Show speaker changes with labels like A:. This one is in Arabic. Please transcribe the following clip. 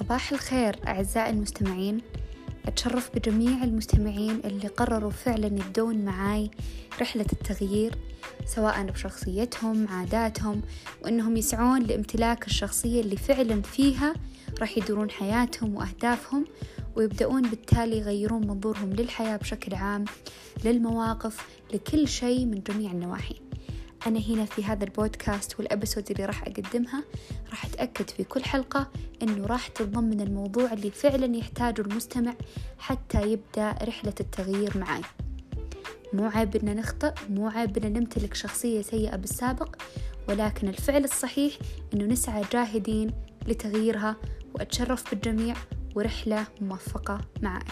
A: صباح الخير أعزائي المستمعين. أتشرف بجميع المستمعين اللي قرروا فعلا يبدون معاي رحلة التغيير سواء بشخصيتهم عاداتهم وأنهم يسعون لامتلاك الشخصية اللي فعلا فيها راح يدورون حياتهم وأهدافهم ويبدأون بالتالي يغيرون منظورهم للحياة بشكل عام للمواقف لكل شيء من جميع النواحي. أنا هنا في هذا البودكاست والأبسود اللي راح أقدمها راح أتأكد في كل حلقة أنه راح تتضمن الموضوع اللي فعلا يحتاجه المستمع حتى يبدأ رحلة التغيير معي مو عيب أن نخطئ مو عيب أن نمتلك شخصية سيئة بالسابق ولكن الفعل الصحيح أنه نسعى جاهدين لتغييرها وأتشرف بالجميع ورحلة موفقة معي